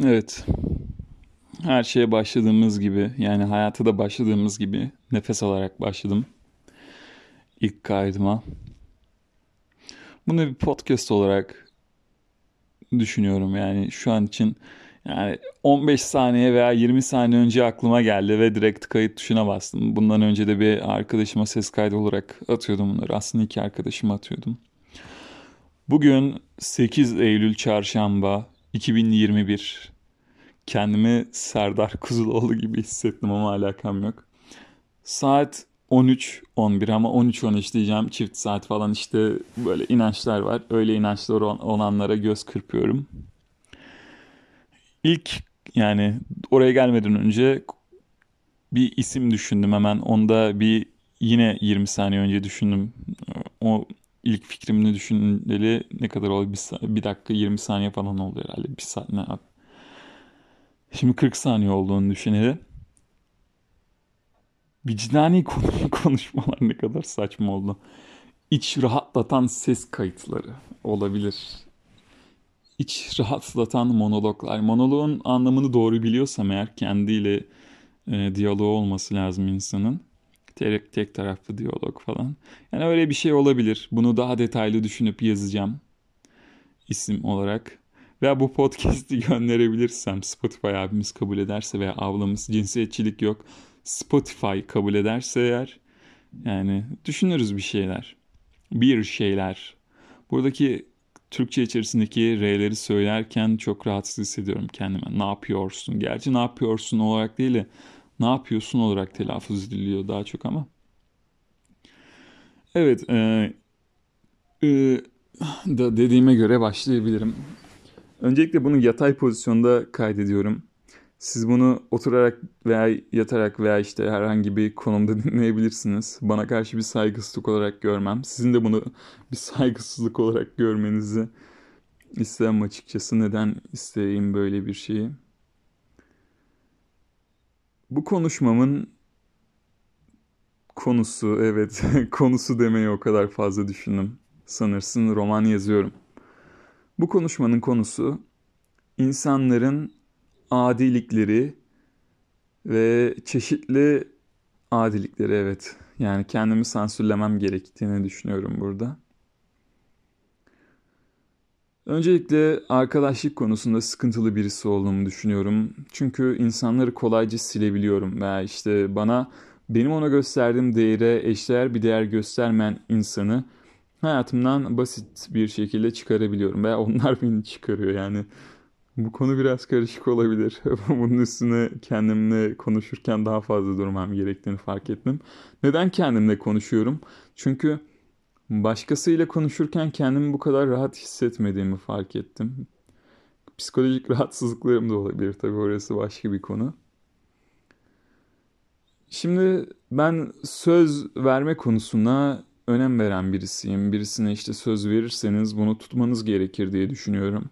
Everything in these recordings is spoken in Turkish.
Evet. Her şeye başladığımız gibi yani hayata da başladığımız gibi nefes alarak başladım. İlk kaydıma. Bunu bir podcast olarak düşünüyorum yani şu an için yani 15 saniye veya 20 saniye önce aklıma geldi ve direkt kayıt tuşuna bastım. Bundan önce de bir arkadaşıma ses kaydı olarak atıyordum bunları. Aslında iki arkadaşıma atıyordum. Bugün 8 Eylül Çarşamba 2021. Kendimi Serdar Kuzuloğlu gibi hissettim ama alakam yok. Saat 13-11 ama 13-13 diyeceğim çift saat falan işte böyle inançlar var. Öyle inançlar olanlara göz kırpıyorum. İlk yani oraya gelmeden önce bir isim düşündüm hemen. Onda bir yine 20 saniye önce düşündüm. O ilk fikrimini düşündeli ne kadar oldu? Bir, bir dakika 20 saniye falan oldu herhalde. Bir saat ne abi? Şimdi 40 saniye olduğunu düşüneli. Vicdani konuşmalar ne kadar saçma oldu. İç rahatlatan ses kayıtları olabilir. İç rahatlatan monologlar. Monoloğun anlamını doğru biliyorsam eğer kendiyle e, diyaloğu olması lazım insanın Tek, tek taraflı diyalog falan. Yani öyle bir şey olabilir. Bunu daha detaylı düşünüp yazacağım isim olarak. Veya bu podcast'i gönderebilirsem Spotify abimiz kabul ederse veya ablamız cinsiyetçilik yok. Spotify kabul ederse eğer yani düşünürüz bir şeyler. Bir şeyler. Buradaki Türkçe içerisindeki R'leri söylerken çok rahatsız hissediyorum kendime. Ne yapıyorsun? Gerçi ne yapıyorsun olarak değil de ne yapıyorsun olarak telaffuz ediliyor daha çok ama. Evet, e, e, da dediğime göre başlayabilirim. Öncelikle bunu yatay pozisyonda kaydediyorum. Siz bunu oturarak veya yatarak veya işte herhangi bir konumda dinleyebilirsiniz. Bana karşı bir saygısızlık olarak görmem. Sizin de bunu bir saygısızlık olarak görmenizi istemem açıkçası. Neden isteyeyim böyle bir şeyi? Bu konuşmamın konusu, evet konusu demeyi o kadar fazla düşündüm. Sanırsın roman yazıyorum. Bu konuşmanın konusu insanların adilikleri ve çeşitli adilikleri evet. Yani kendimi sansürlemem gerektiğini düşünüyorum burada. Öncelikle arkadaşlık konusunda sıkıntılı birisi olduğumu düşünüyorum. Çünkü insanları kolayca silebiliyorum veya işte bana benim ona gösterdiğim değere eşdeğer bir değer göstermeyen insanı hayatımdan basit bir şekilde çıkarabiliyorum veya onlar beni çıkarıyor yani. Bu konu biraz karışık olabilir. Bunun üstüne kendimle konuşurken daha fazla durmam gerektiğini fark ettim. Neden kendimle konuşuyorum? Çünkü Başkasıyla konuşurken kendimi bu kadar rahat hissetmediğimi fark ettim. Psikolojik rahatsızlıklarım da olabilir tabii orası başka bir konu. Şimdi ben söz verme konusuna önem veren birisiyim. Birisine işte söz verirseniz bunu tutmanız gerekir diye düşünüyorum.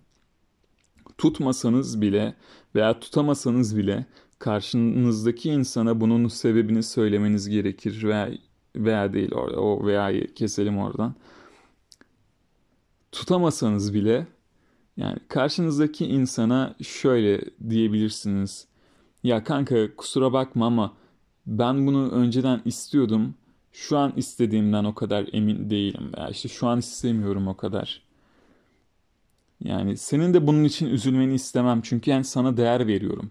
Tutmasanız bile veya tutamasanız bile karşınızdaki insana bunun sebebini söylemeniz gerekir veya veya değil orada o veya'yı keselim oradan. Tutamasanız bile yani karşınızdaki insana şöyle diyebilirsiniz. Ya kanka kusura bakma ama ben bunu önceden istiyordum. Şu an istediğimden o kadar emin değilim. Veya işte şu an istemiyorum o kadar. Yani senin de bunun için üzülmeni istemem. Çünkü yani sana değer veriyorum.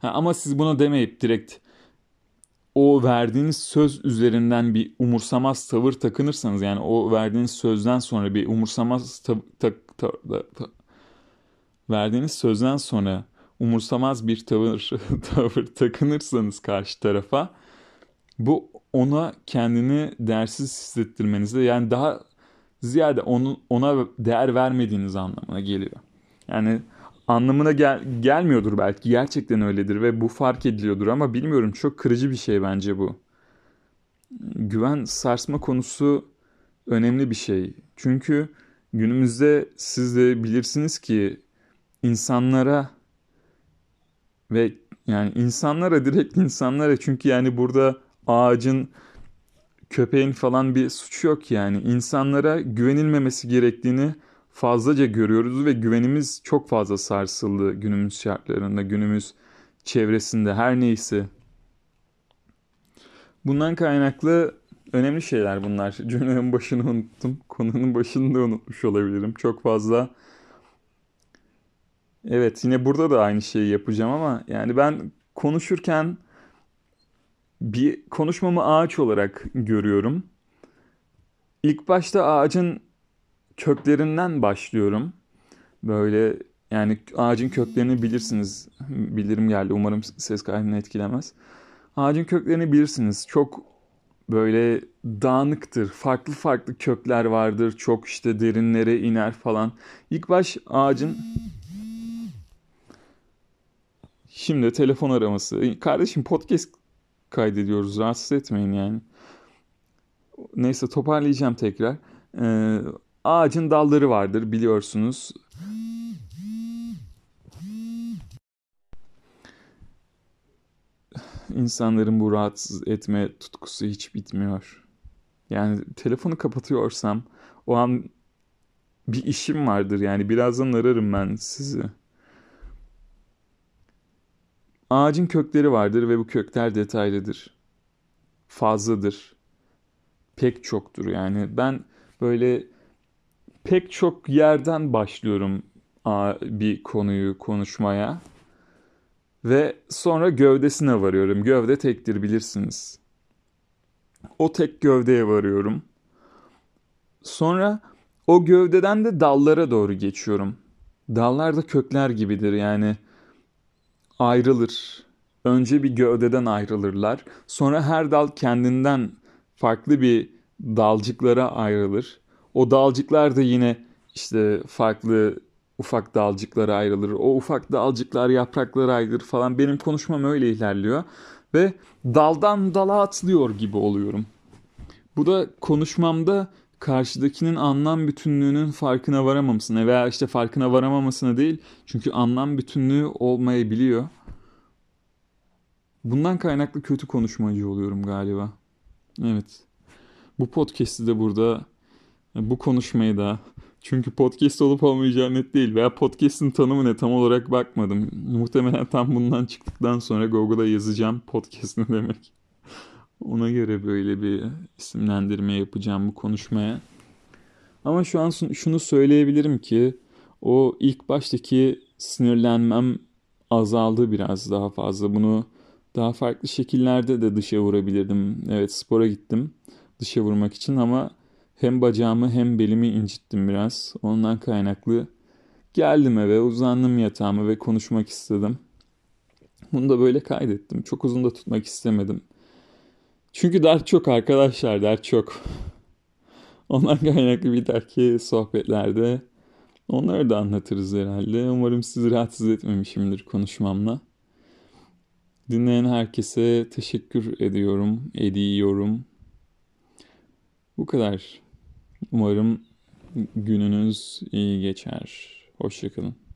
Ha, ama siz bunu demeyip direkt o verdiğiniz söz üzerinden bir umursamaz tavır takınırsanız yani o verdiğiniz sözden sonra bir umursamaz ta, ta, ta, ta, verdiğiniz sözden sonra umursamaz bir tavır tavır takınırsanız karşı tarafa bu ona kendini değersiz hissettirmenizde yani daha ziyade onu, ona değer vermediğiniz anlamına geliyor. Yani anlamına gel gelmiyordur belki. Gerçekten öyledir ve bu fark ediliyordur ama bilmiyorum çok kırıcı bir şey bence bu. Güven sarsma konusu önemli bir şey. Çünkü günümüzde siz de bilirsiniz ki insanlara ve yani insanlara direkt insanlara çünkü yani burada ağacın köpeğin falan bir suçu yok yani insanlara güvenilmemesi gerektiğini fazlaca görüyoruz ve güvenimiz çok fazla sarsıldı günümüz şartlarında, günümüz çevresinde her neyse. Bundan kaynaklı önemli şeyler bunlar. Cümlenin başını unuttum. Konunun başını da unutmuş olabilirim. Çok fazla Evet yine burada da aynı şeyi yapacağım ama yani ben konuşurken bir konuşmamı ağaç olarak görüyorum. İlk başta ağacın köklerinden başlıyorum. Böyle yani ağacın köklerini bilirsiniz. Bilirim geldi. Umarım ses kaydını etkilemez. Ağacın köklerini bilirsiniz. Çok böyle dağınıktır. Farklı farklı kökler vardır. Çok işte derinlere iner falan. İlk baş ağacın Şimdi telefon araması. Kardeşim podcast kaydediyoruz. Rahatsız etmeyin yani. Neyse toparlayacağım tekrar. Ee, ağacın dalları vardır biliyorsunuz. İnsanların bu rahatsız etme tutkusu hiç bitmiyor. Yani telefonu kapatıyorsam o an bir işim vardır yani birazdan ararım ben sizi. Ağacın kökleri vardır ve bu kökler detaylıdır. Fazladır. Pek çoktur yani. Ben böyle pek çok yerden başlıyorum bir konuyu konuşmaya. Ve sonra gövdesine varıyorum. Gövde tektir bilirsiniz. O tek gövdeye varıyorum. Sonra o gövdeden de dallara doğru geçiyorum. Dallar da kökler gibidir yani ayrılır. Önce bir gövdeden ayrılırlar. Sonra her dal kendinden farklı bir dalcıklara ayrılır. O dalcıklar da yine işte farklı ufak dalcıklara ayrılır. O ufak dalcıklar yapraklara ayrılır falan. Benim konuşmam öyle ilerliyor. Ve daldan dala atlıyor gibi oluyorum. Bu da konuşmamda karşıdakinin anlam bütünlüğünün farkına varamamasına veya işte farkına varamamasına değil. Çünkü anlam bütünlüğü olmayabiliyor. Bundan kaynaklı kötü konuşmacı oluyorum galiba. Evet. Bu podcast'i de burada bu konuşmayı da çünkü podcast olup olmayacağı net değil veya podcast'in tanımı ne tam olarak bakmadım. Muhtemelen tam bundan çıktıktan sonra Google'a yazacağım podcast ne demek. Ona göre böyle bir isimlendirme yapacağım bu konuşmaya. Ama şu an şunu söyleyebilirim ki o ilk baştaki sinirlenmem azaldı biraz daha fazla. Bunu daha farklı şekillerde de dışa vurabilirdim. Evet spora gittim dışa vurmak için ama hem bacağımı hem belimi incittim biraz. Ondan kaynaklı geldim eve uzandım yatağıma ve konuşmak istedim. Bunu da böyle kaydettim. Çok uzun da tutmak istemedim. Çünkü dert çok arkadaşlar dert çok. Ondan kaynaklı bir dahaki sohbetlerde onları da anlatırız herhalde. Umarım sizi rahatsız etmemişimdir konuşmamla. Dinleyen herkese teşekkür ediyorum, ediyorum. Bu kadar. Umarım gününüz iyi geçer. Hoşçakalın.